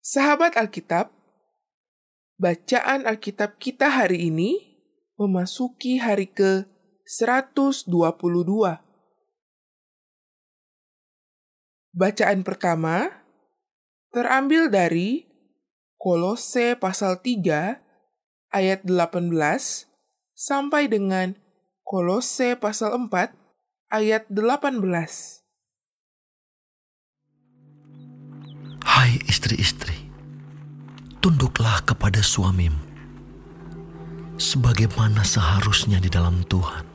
Sahabat Alkitab, bacaan Alkitab kita hari ini memasuki hari ke-122. Bacaan pertama terambil dari Kolose pasal 3 ayat 18 sampai dengan Kolose pasal 4 ayat 18. Hai istri-istri, tunduklah kepada suamimu, sebagaimana seharusnya di dalam Tuhan.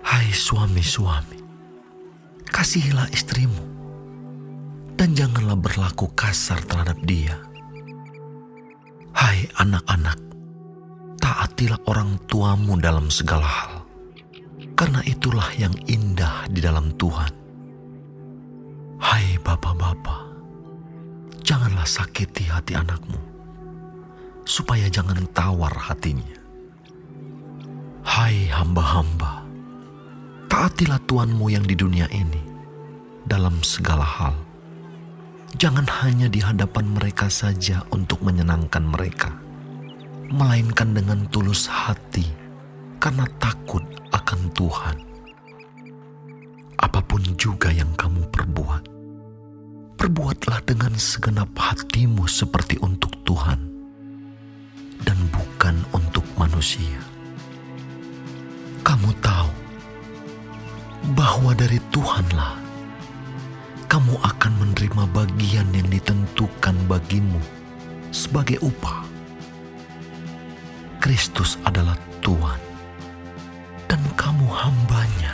Hai suami-suami, kasihilah istrimu, dan janganlah berlaku kasar terhadap dia. Hai anak-anak, taatilah orang tuamu dalam segala hal, karena itulah yang indah di dalam Tuhan. Hai bapak-bapak, janganlah sakiti hati anakmu, supaya jangan tawar hatinya. Hai hamba-hamba, taatilah Tuhanmu yang di dunia ini dalam segala hal. Jangan hanya di hadapan mereka saja untuk menyenangkan mereka, melainkan dengan tulus hati karena takut akan Tuhan. Apa pun juga yang kamu perbuat, perbuatlah dengan segenap hatimu seperti untuk Tuhan dan bukan untuk manusia. Kamu tahu bahwa dari Tuhanlah kamu akan menerima bagian yang ditentukan bagimu sebagai upah. Kristus adalah Tuhan dan kamu hambanya.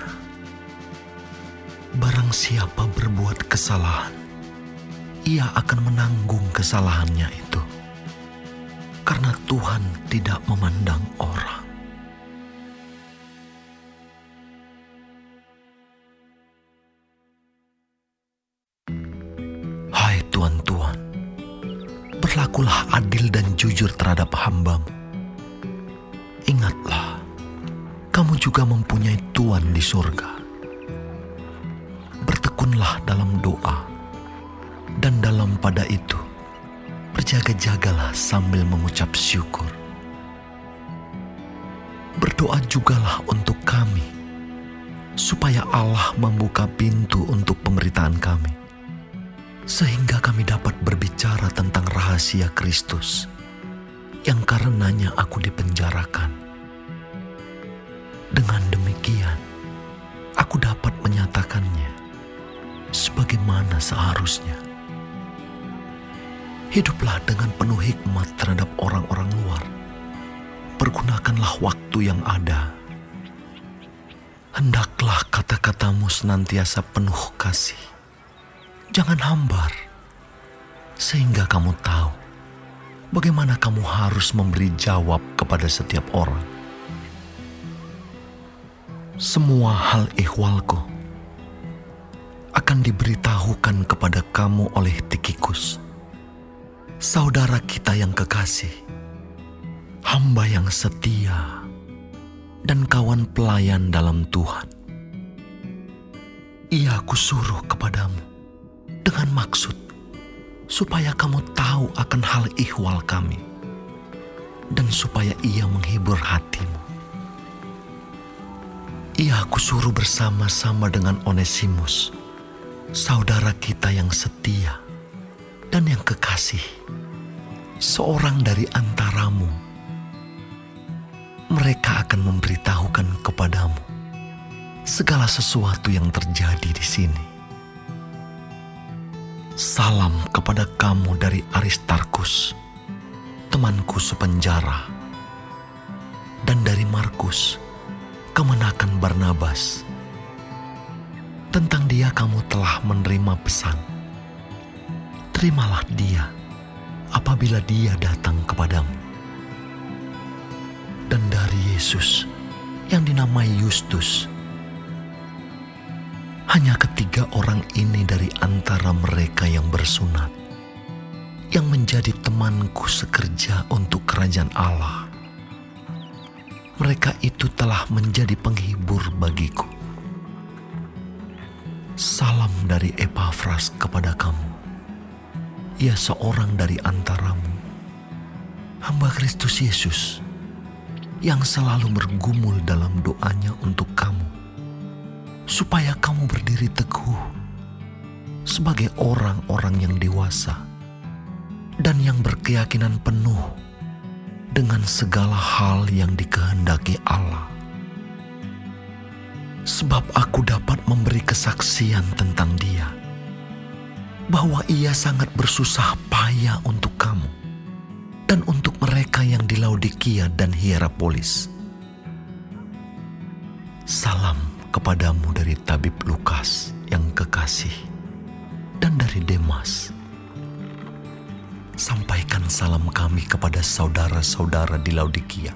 Barang siapa berbuat kesalahan, ia akan menanggung kesalahannya itu. Karena Tuhan tidak memandang orang. Hai Tuhan-Tuhan, berlakulah adil dan jujur terhadap hambamu. Ingatlah, kamu juga mempunyai Tuhan di surga bertekunlah dalam doa, pada itu berjaga-jagalah sambil mengucap syukur. Berdoa jugalah untuk kami, supaya Allah membuka pintu untuk pemberitaan kami, sehingga kami dapat berbicara tentang rahasia Kristus yang karenanya aku dipenjarakan. Dengan demikian, aku dapat menyatakannya sebagaimana seharusnya. Hiduplah dengan penuh hikmat terhadap orang-orang luar. Pergunakanlah waktu yang ada. Hendaklah kata-katamu senantiasa penuh kasih. Jangan hambar, sehingga kamu tahu bagaimana kamu harus memberi jawab kepada setiap orang. Semua hal ihwalku akan diberitahukan kepada kamu oleh Tikikus, saudara kita yang kekasih, hamba yang setia, dan kawan pelayan dalam Tuhan. Ia kusuruh kepadamu dengan maksud supaya kamu tahu akan hal ihwal kami dan supaya ia menghibur hatimu. Ia kusuruh bersama-sama dengan Onesimus, saudara kita yang setia dan yang kekasih, seorang dari antaramu. Mereka akan memberitahukan kepadamu segala sesuatu yang terjadi di sini. Salam kepada kamu dari Aristarkus, temanku sepenjara, dan dari Markus, kemenakan Barnabas tentang dia kamu telah menerima pesan. Terimalah dia apabila dia datang kepadamu. Dan dari Yesus yang dinamai Yustus, hanya ketiga orang ini dari antara mereka yang bersunat, yang menjadi temanku sekerja untuk kerajaan Allah. Mereka itu telah menjadi penghibur bagiku Salam dari Epafras kepada kamu, ia seorang dari antaramu, hamba Kristus Yesus, yang selalu bergumul dalam doanya untuk kamu, supaya kamu berdiri teguh sebagai orang-orang yang dewasa dan yang berkeyakinan penuh dengan segala hal yang dikehendaki Allah. Sebab aku dapat memberi kesaksian tentang dia bahwa ia sangat bersusah payah untuk kamu dan untuk mereka yang di Laodikia dan Hierapolis. Salam kepadamu dari tabib Lukas yang kekasih dan dari Demas. Sampaikan salam kami kepada saudara-saudara di Laodikia,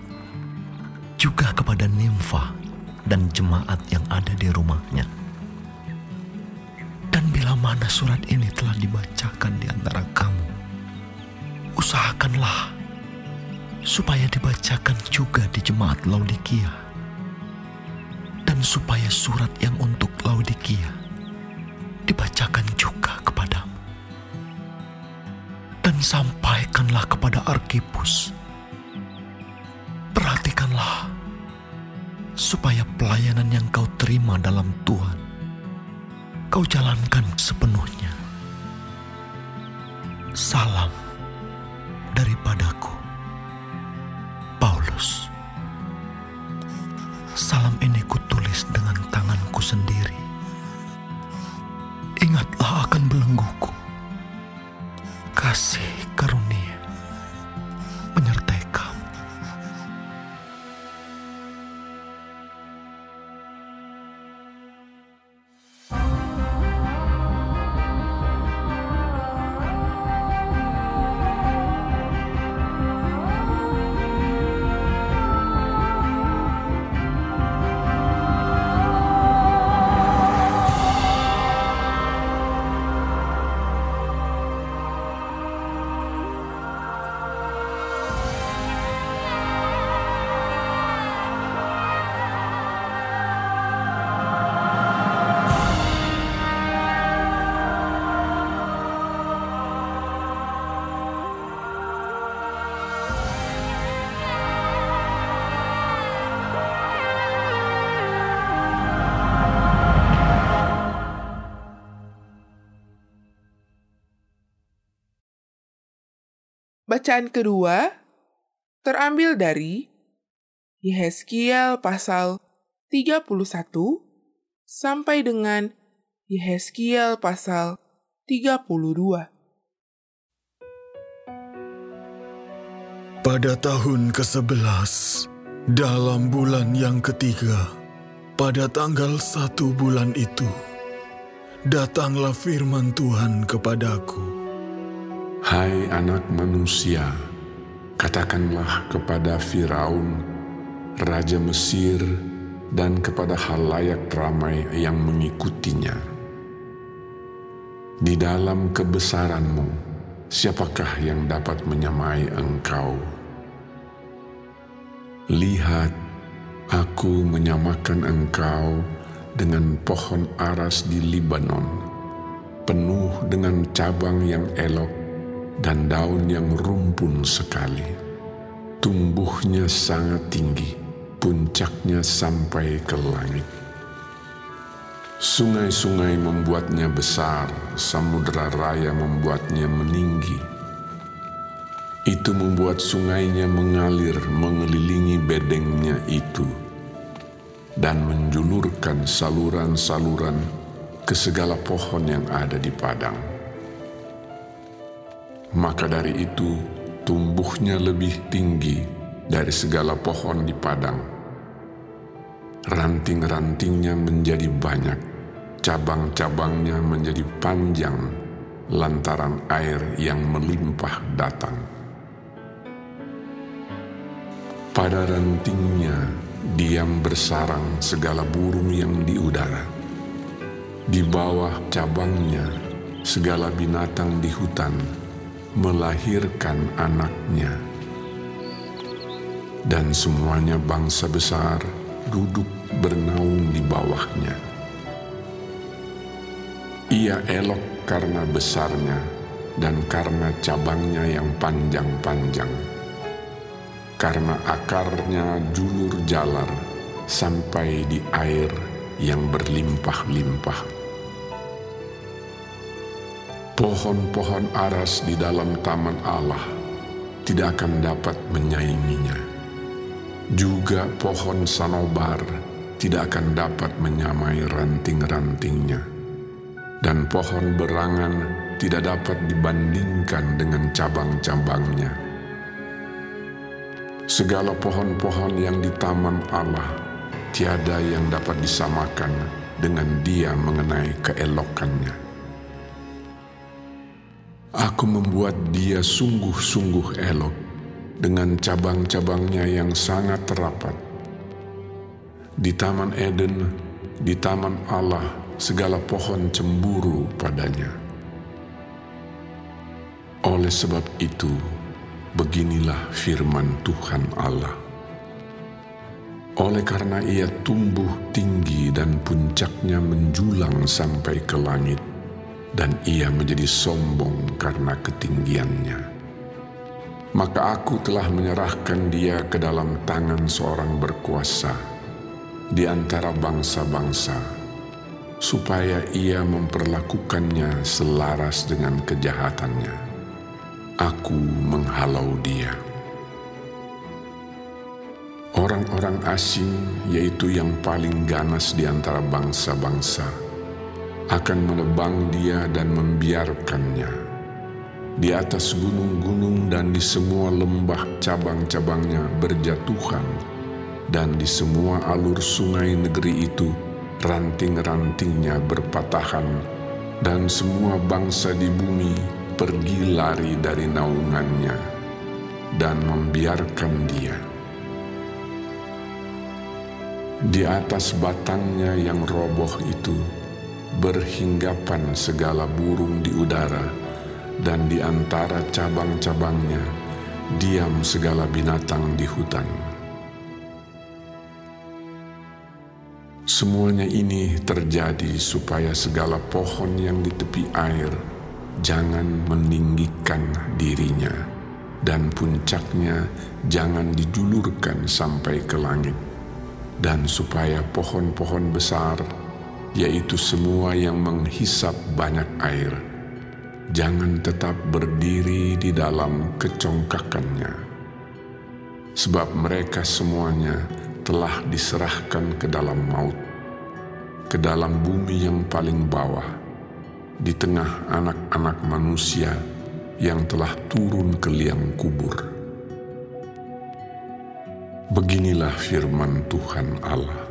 juga kepada Nimfa dan jemaat yang ada di rumahnya mana surat ini telah dibacakan di antara kamu, usahakanlah supaya dibacakan juga di jemaat Laodikia, dan supaya surat yang untuk Laodikia dibacakan juga kepadamu. Dan sampaikanlah kepada Arkipus, perhatikanlah supaya pelayanan yang kau terima dalam Tuhan kau jalankan sepenuhnya. Salam daripadaku, Bacaan kedua terambil dari Yehezkiel pasal 31 sampai dengan Yehezkiel pasal 32. Pada tahun ke-11, dalam bulan yang ketiga, pada tanggal satu bulan itu, datanglah firman Tuhan kepadaku Hai anak manusia, katakanlah kepada Firaun, Raja Mesir, dan kepada halayak ramai yang mengikutinya. Di dalam kebesaranmu, siapakah yang dapat menyamai engkau? Lihat, aku menyamakan engkau dengan pohon aras di Libanon, penuh dengan cabang yang elok dan daun yang rumpun sekali. Tumbuhnya sangat tinggi, puncaknya sampai ke langit. Sungai-sungai membuatnya besar, samudera raya membuatnya meninggi. Itu membuat sungainya mengalir mengelilingi bedengnya itu dan menjulurkan saluran-saluran ke segala pohon yang ada di padang maka dari itu tumbuhnya lebih tinggi dari segala pohon di padang. Ranting-rantingnya menjadi banyak, cabang-cabangnya menjadi panjang lantaran air yang melimpah datang. Pada rantingnya diam bersarang segala burung yang di udara. Di bawah cabangnya segala binatang di hutan melahirkan anaknya. Dan semuanya bangsa besar duduk bernaung di bawahnya. Ia elok karena besarnya dan karena cabangnya yang panjang-panjang. Karena akarnya julur jalar sampai di air yang berlimpah-limpah. Pohon-pohon aras di dalam taman Allah tidak akan dapat menyainginya. Juga pohon sanobar tidak akan dapat menyamai ranting-rantingnya. Dan pohon berangan tidak dapat dibandingkan dengan cabang-cabangnya. Segala pohon-pohon yang di taman Allah tiada yang dapat disamakan dengan dia mengenai keelokannya. Aku membuat dia sungguh-sungguh elok dengan cabang-cabangnya yang sangat rapat. Di Taman Eden, di Taman Allah, segala pohon cemburu padanya. Oleh sebab itu, beginilah firman Tuhan Allah. Oleh karena ia tumbuh tinggi dan puncaknya menjulang sampai ke langit, dan ia menjadi sombong karena ketinggiannya. Maka aku telah menyerahkan dia ke dalam tangan seorang berkuasa di antara bangsa-bangsa, supaya ia memperlakukannya selaras dengan kejahatannya. Aku menghalau dia. Orang-orang asing, yaitu yang paling ganas di antara bangsa-bangsa, akan menebang dia dan membiarkannya. Di atas gunung-gunung dan di semua lembah cabang-cabangnya berjatuhan, dan di semua alur sungai negeri itu ranting-rantingnya berpatahan, dan semua bangsa di bumi pergi lari dari naungannya dan membiarkan dia. Di atas batangnya yang roboh itu berhinggapan segala burung di udara, dan di antara cabang-cabangnya diam segala binatang di hutan. Semuanya ini terjadi supaya segala pohon yang di tepi air jangan meninggikan dirinya, dan puncaknya jangan dijulurkan sampai ke langit dan supaya pohon-pohon besar, yaitu semua yang menghisap banyak air, jangan tetap berdiri di dalam kecongkakannya. Sebab mereka semuanya telah diserahkan ke dalam maut, ke dalam bumi yang paling bawah, di tengah anak-anak manusia yang telah turun ke liang kubur. Beginilah firman Tuhan Allah.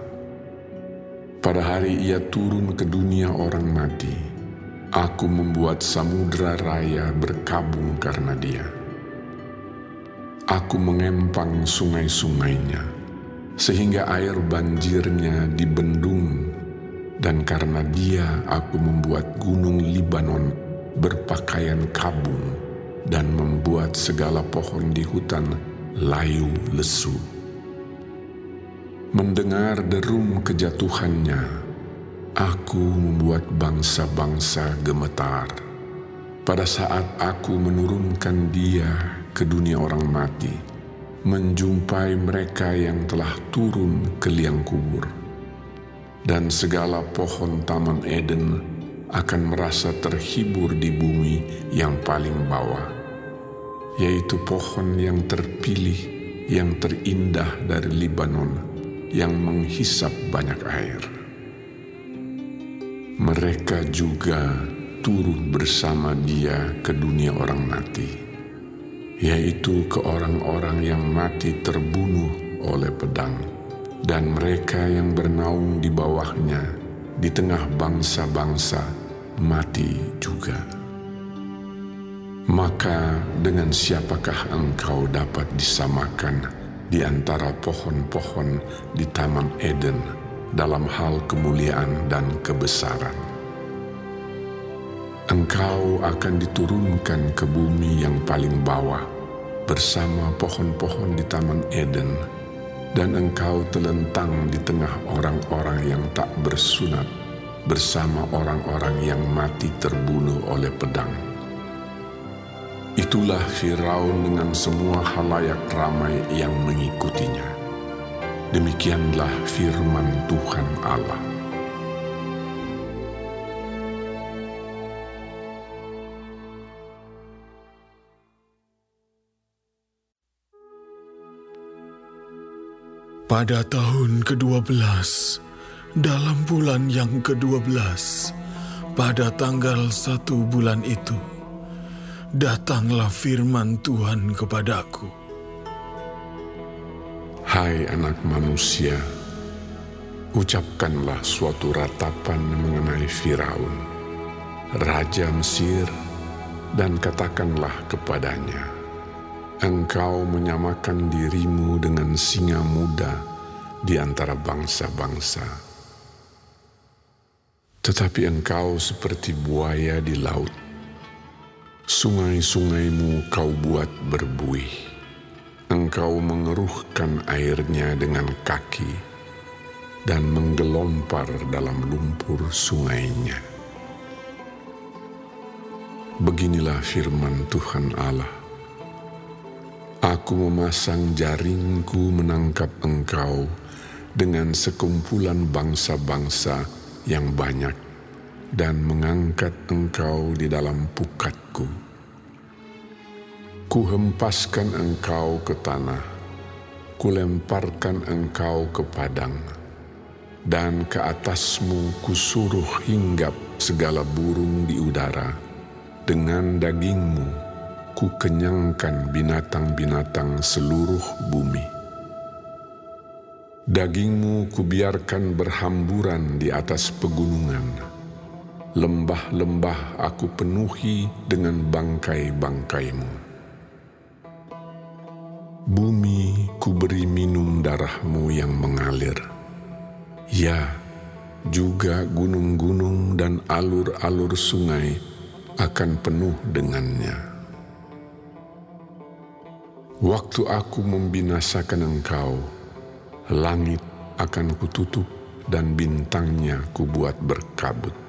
Pada hari ia turun ke dunia orang mati, aku membuat samudra raya berkabung karena dia. Aku mengempang sungai-sungainya, sehingga air banjirnya dibendung, dan karena dia aku membuat gunung Libanon berpakaian kabung dan membuat segala pohon di hutan layu lesu mendengar derum kejatuhannya, aku membuat bangsa-bangsa gemetar. Pada saat aku menurunkan dia ke dunia orang mati, menjumpai mereka yang telah turun ke liang kubur. Dan segala pohon taman Eden akan merasa terhibur di bumi yang paling bawah, yaitu pohon yang terpilih, yang terindah dari Libanon, yang menghisap banyak air. Mereka juga turun bersama dia ke dunia orang mati, yaitu ke orang-orang yang mati terbunuh oleh pedang, dan mereka yang bernaung di bawahnya di tengah bangsa-bangsa mati juga. Maka dengan siapakah engkau dapat disamakan di antara pohon-pohon di Taman Eden dalam hal kemuliaan dan kebesaran. Engkau akan diturunkan ke bumi yang paling bawah bersama pohon-pohon di Taman Eden, dan engkau telentang di tengah orang-orang yang tak bersunat bersama orang-orang yang mati terbunuh oleh pedang. Itulah Firaun dengan semua halayak ramai yang mengikutinya. Demikianlah firman Tuhan Allah. Pada tahun ke-12, dalam bulan yang ke-12, pada tanggal satu bulan itu, datanglah firman Tuhan kepadaku. Hai anak manusia, ucapkanlah suatu ratapan mengenai Firaun, Raja Mesir, dan katakanlah kepadanya, engkau menyamakan dirimu dengan singa muda di antara bangsa-bangsa. Tetapi engkau seperti buaya di laut. Sungai-sungaimu kau buat berbuih. Engkau mengeruhkan airnya dengan kaki dan menggelompar dalam lumpur sungainya. Beginilah firman Tuhan Allah Aku memasang jaringku menangkap engkau dengan sekumpulan bangsa-bangsa yang banyak dan mengangkat engkau di dalam pukatku. Kuhempaskan engkau ke tanah, kulemparkan engkau ke padang, dan ke atasmu kusuruh hinggap segala burung di udara dengan dagingmu ku kenyangkan binatang-binatang seluruh bumi. Dagingmu kubiarkan berhamburan di atas pegunungan. Lembah-lembah aku penuhi dengan bangkai-bangkaimu. Bumi kuberi minum darahmu yang mengalir. Ya, juga gunung-gunung dan alur-alur sungai akan penuh dengannya. Waktu aku membinasakan engkau, langit akan kututup dan bintangnya kubuat berkabut.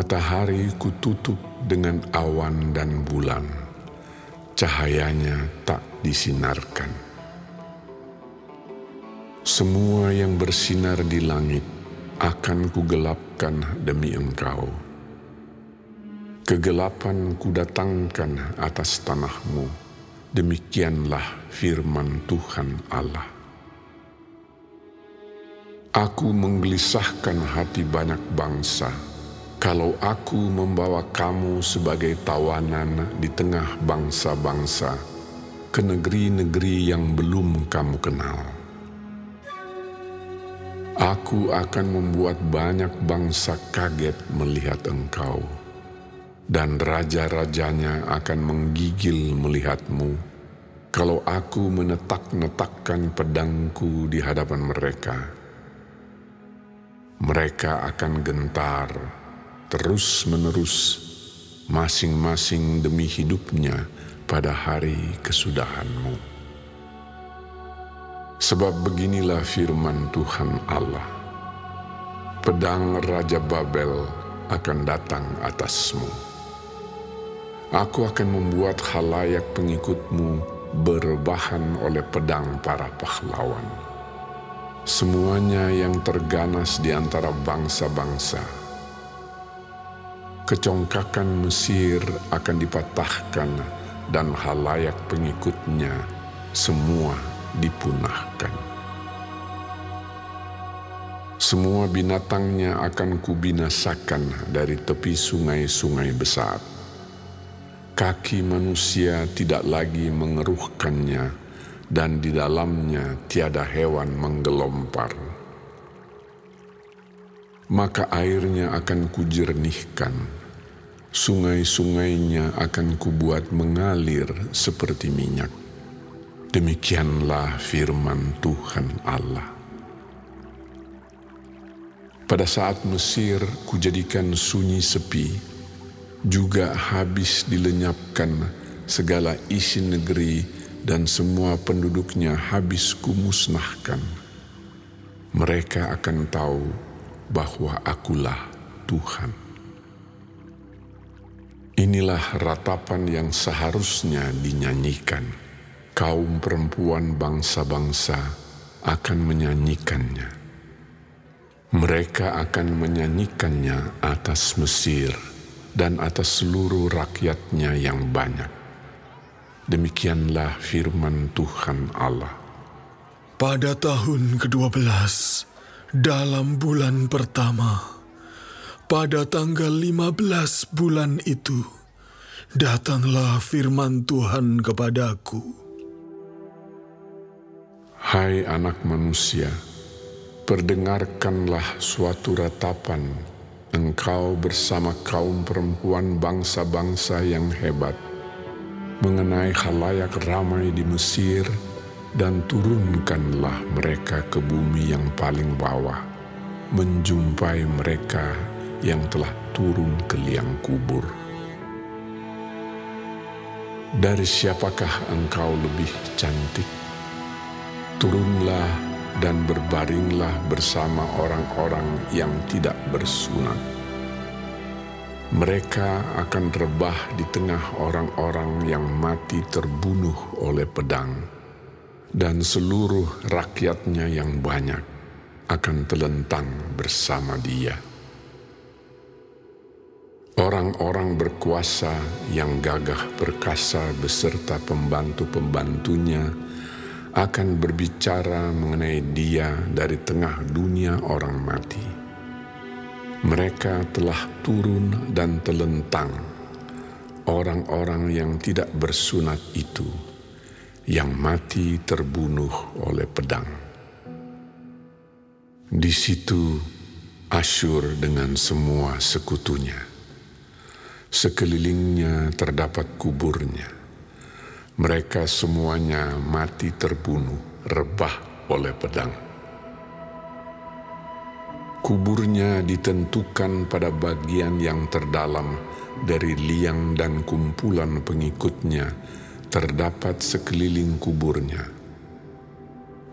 Matahari kututup dengan awan dan bulan, cahayanya tak disinarkan. Semua yang bersinar di langit akan kugelapkan demi engkau kegelapan kudatangkan atas tanahmu. Demikianlah firman Tuhan Allah. Aku menggelisahkan hati banyak bangsa, kalau aku membawa kamu sebagai tawanan di tengah bangsa-bangsa ke negeri-negeri yang belum kamu kenal. Aku akan membuat banyak bangsa kaget melihat engkau dan raja-rajanya akan menggigil melihatmu kalau aku menetak-netakkan pedangku di hadapan mereka. Mereka akan gentar terus-menerus masing-masing demi hidupnya pada hari kesudahanmu. Sebab beginilah firman Tuhan Allah. Pedang Raja Babel akan datang atasmu Aku akan membuat halayak pengikutmu berbahan oleh pedang para pahlawan. Semuanya yang terganas di antara bangsa-bangsa. Kecongkakan Mesir akan dipatahkan dan halayak pengikutnya semua dipunahkan. Semua binatangnya akan kubinasakan dari tepi sungai-sungai besar kaki manusia tidak lagi mengeruhkannya, dan di dalamnya tiada hewan menggelompar. Maka airnya akan kujernihkan, sungai-sungainya akan kubuat mengalir seperti minyak. Demikianlah firman Tuhan Allah. Pada saat Mesir kujadikan sunyi sepi, juga habis dilenyapkan segala isi negeri dan semua penduduknya habis kumusnahkan. Mereka akan tahu bahwa akulah Tuhan. Inilah ratapan yang seharusnya dinyanyikan. Kaum perempuan bangsa-bangsa akan menyanyikannya. Mereka akan menyanyikannya atas Mesir dan atas seluruh rakyatnya yang banyak. Demikianlah firman Tuhan Allah. Pada tahun ke-12, dalam bulan pertama, pada tanggal 15 bulan itu, datanglah firman Tuhan kepadaku. Hai anak manusia, perdengarkanlah suatu ratapan engkau bersama kaum perempuan bangsa-bangsa yang hebat mengenai halayak ramai di Mesir dan turunkanlah mereka ke bumi yang paling bawah menjumpai mereka yang telah turun ke liang kubur. Dari siapakah engkau lebih cantik? Turunlah dan berbaringlah bersama orang-orang yang tidak bersunat. Mereka akan rebah di tengah orang-orang yang mati terbunuh oleh pedang, dan seluruh rakyatnya yang banyak akan telentang bersama dia. Orang-orang berkuasa yang gagah perkasa beserta pembantu-pembantunya akan berbicara mengenai dia dari tengah dunia orang mati. Mereka telah turun dan telentang, orang-orang yang tidak bersunat itu, yang mati terbunuh oleh pedang. Di situ Asyur dengan semua sekutunya Sekelilingnya terdapat kuburnya. Mereka semuanya mati terbunuh, rebah oleh pedang. Kuburnya ditentukan pada bagian yang terdalam dari liang dan kumpulan pengikutnya terdapat sekeliling kuburnya.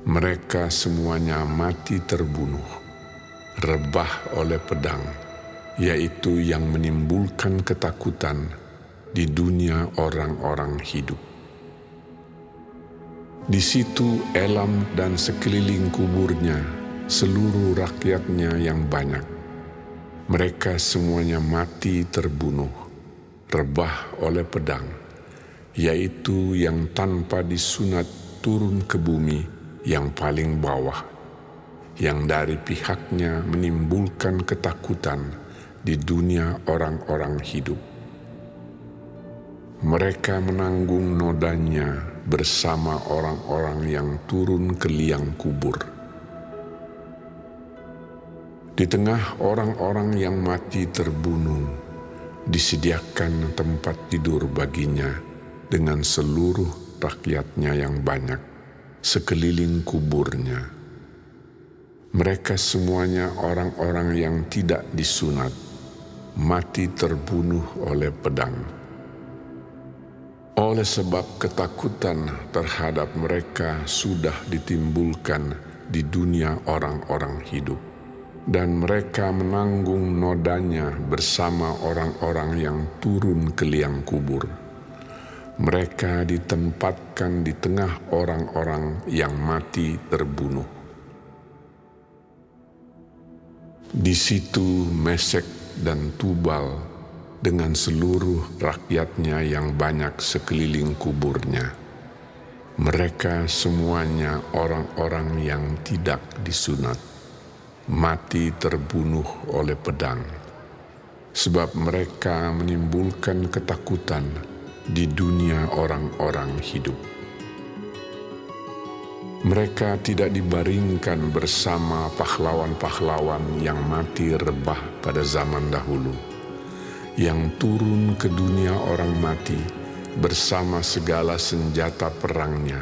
Mereka semuanya mati terbunuh, rebah oleh pedang yaitu yang menimbulkan ketakutan di dunia orang-orang hidup. Di situ Elam dan sekeliling kuburnya, seluruh rakyatnya yang banyak. Mereka semuanya mati terbunuh, rebah oleh pedang, yaitu yang tanpa disunat turun ke bumi yang paling bawah, yang dari pihaknya menimbulkan ketakutan di dunia orang-orang hidup. Mereka menanggung nodanya bersama orang-orang yang turun ke liang kubur. Di tengah orang-orang yang mati terbunuh, disediakan tempat tidur baginya dengan seluruh rakyatnya yang banyak sekeliling kuburnya. Mereka semuanya orang-orang yang tidak disunat mati terbunuh oleh pedang. Oleh sebab ketakutan terhadap mereka sudah ditimbulkan di dunia orang-orang hidup, dan mereka menanggung nodanya bersama orang-orang yang turun ke liang kubur. Mereka ditempatkan di tengah orang-orang yang mati terbunuh. Di situ Mesek dan Tubal dengan seluruh rakyatnya yang banyak sekeliling kuburnya. Mereka semuanya orang-orang yang tidak disunat, mati terbunuh oleh pedang, sebab mereka menimbulkan ketakutan di dunia orang-orang hidup. Mereka tidak dibaringkan bersama pahlawan-pahlawan yang mati rebah pada zaman dahulu, yang turun ke dunia orang mati bersama segala senjata perangnya,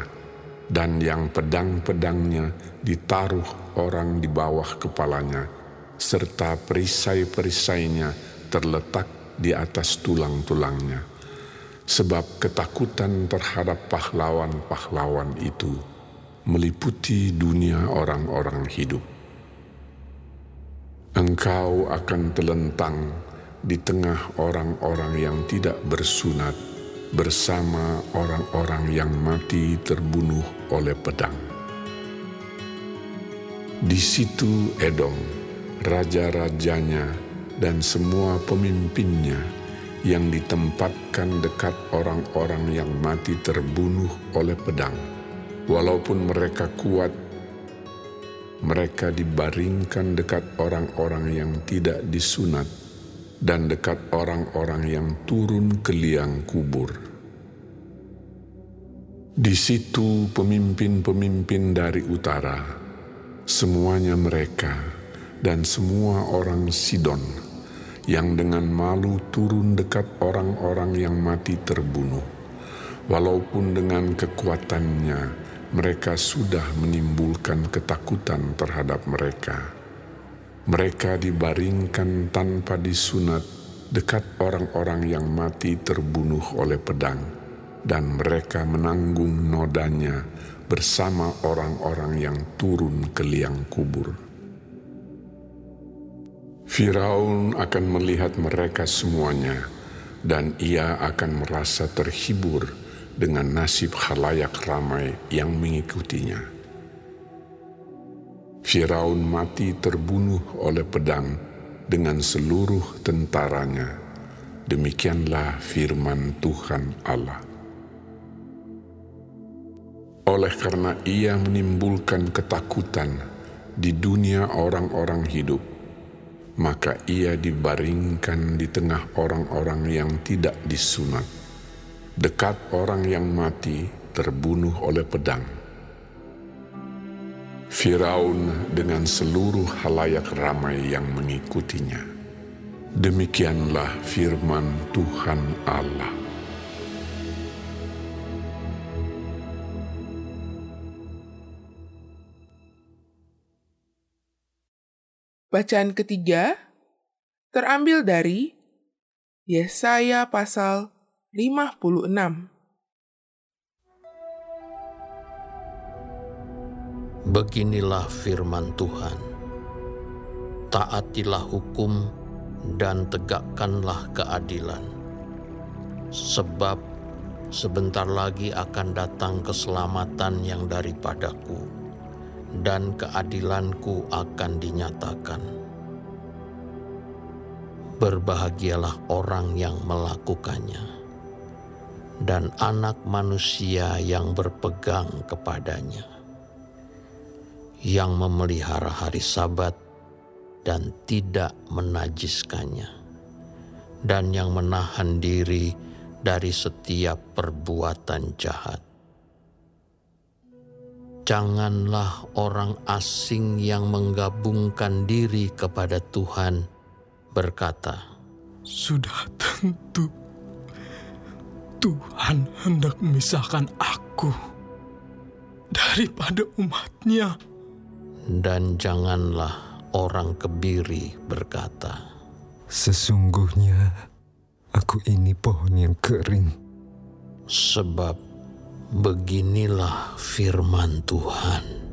dan yang pedang-pedangnya ditaruh orang di bawah kepalanya, serta perisai-perisainya terletak di atas tulang-tulangnya. Sebab ketakutan terhadap pahlawan-pahlawan itu meliputi dunia orang-orang hidup. Engkau akan telentang di tengah orang-orang yang tidak bersunat bersama orang-orang yang mati terbunuh oleh pedang. Di situ Edom, raja-rajanya, dan semua pemimpinnya yang ditempatkan dekat orang-orang yang mati terbunuh oleh pedang. Walaupun mereka kuat, mereka dibaringkan dekat orang-orang yang tidak disunat dan dekat orang-orang yang turun ke liang kubur. Di situ pemimpin-pemimpin dari utara, semuanya mereka dan semua orang Sidon yang dengan malu turun dekat orang-orang yang mati terbunuh, walaupun dengan kekuatannya mereka sudah menimbulkan ketakutan terhadap mereka mereka dibaringkan tanpa disunat dekat orang-orang yang mati terbunuh oleh pedang, dan mereka menanggung nodanya bersama orang-orang yang turun ke liang kubur. Firaun akan melihat mereka semuanya, dan ia akan merasa terhibur dengan nasib khalayak ramai yang mengikutinya. Firaun mati terbunuh oleh pedang dengan seluruh tentaranya. Demikianlah firman Tuhan Allah. Oleh karena ia menimbulkan ketakutan di dunia orang-orang hidup, maka ia dibaringkan di tengah orang-orang yang tidak disunat, dekat orang yang mati terbunuh oleh pedang Firaun dengan seluruh halayak ramai yang mengikutinya. Demikianlah firman Tuhan Allah. Bacaan ketiga terambil dari Yesaya pasal 56. Beginilah firman Tuhan: "Taatilah hukum dan tegakkanlah keadilan, sebab sebentar lagi akan datang keselamatan yang daripadaku, dan keadilanku akan dinyatakan." Berbahagialah orang yang melakukannya, dan anak manusia yang berpegang kepadanya yang memelihara hari Sabat dan tidak menajiskannya, dan yang menahan diri dari setiap perbuatan jahat. Janganlah orang asing yang menggabungkan diri kepada Tuhan berkata, "Sudah tentu Tuhan hendak memisahkan aku daripada umatnya." dan janganlah orang kebiri berkata, Sesungguhnya aku ini pohon yang kering. Sebab beginilah firman Tuhan.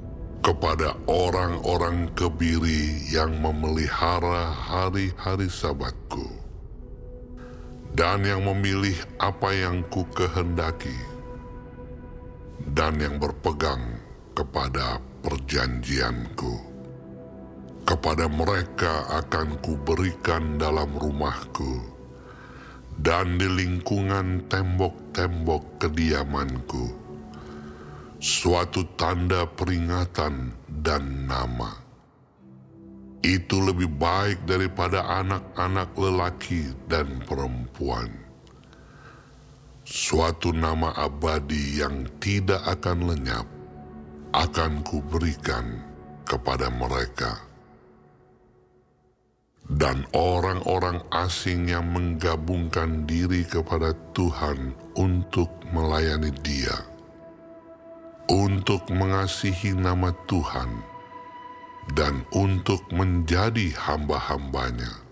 Kepada orang-orang kebiri yang memelihara hari-hari sabatku, dan yang memilih apa yang ku kehendaki, dan yang berpegang kepada perjanjianku. Kepada mereka akan kuberikan dalam rumahku dan di lingkungan tembok-tembok kediamanku suatu tanda peringatan dan nama. Itu lebih baik daripada anak-anak lelaki dan perempuan. Suatu nama abadi yang tidak akan lenyap akan kuberikan kepada mereka. Dan orang-orang asing yang menggabungkan diri kepada Tuhan untuk melayani Dia, untuk mengasihi nama Tuhan, dan untuk menjadi hamba-hambanya.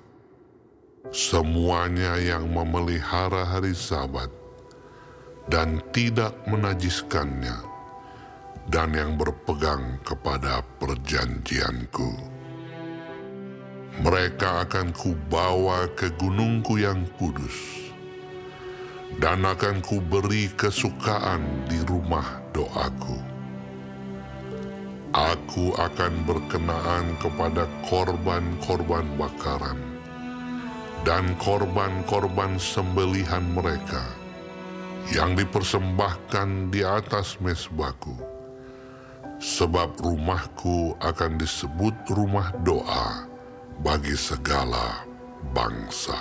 Semuanya yang memelihara hari Sabat dan tidak menajiskannya dan yang berpegang kepada perjanjianku. Mereka akan kubawa ke gunungku yang kudus, dan akan kuberi kesukaan di rumah doaku. Aku akan berkenaan kepada korban-korban bakaran dan korban-korban sembelihan mereka yang dipersembahkan di atas mesbahku. Sebab rumahku akan disebut rumah doa bagi segala bangsa.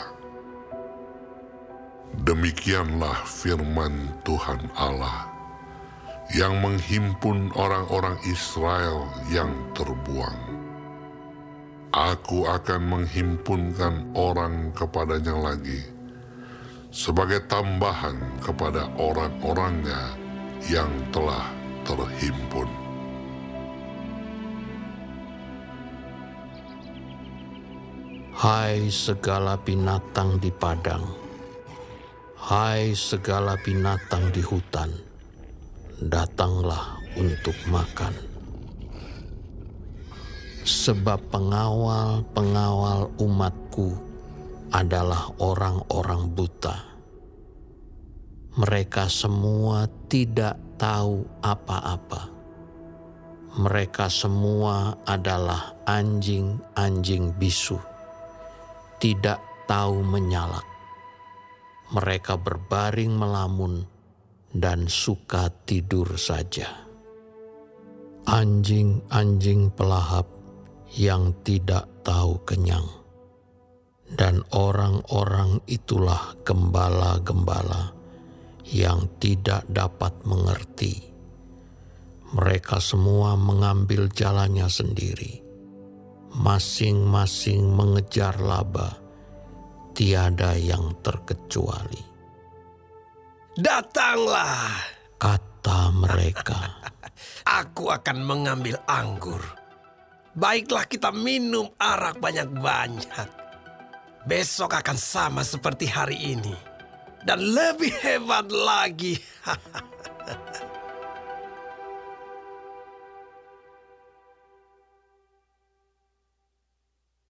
Demikianlah firman Tuhan Allah yang menghimpun orang-orang Israel yang terbuang. Aku akan menghimpunkan orang kepadanya lagi sebagai tambahan kepada orang-orangnya yang telah terhimpun. Hai segala binatang di padang, hai segala binatang di hutan, datanglah untuk makan. Sebab pengawal-pengawal umatku adalah orang-orang buta. Mereka semua tidak tahu apa-apa. Mereka semua adalah anjing-anjing bisu, tidak tahu menyalak. Mereka berbaring melamun dan suka tidur saja. Anjing-anjing pelahap yang tidak tahu kenyang dan orang-orang itulah gembala-gembala yang tidak dapat mengerti. Mereka semua mengambil jalannya sendiri, masing-masing mengejar laba, tiada yang terkecuali. Datanglah, kata mereka. Aku akan mengambil anggur. Baiklah kita minum arak banyak-banyak besok akan sama seperti hari ini. Dan lebih hebat lagi.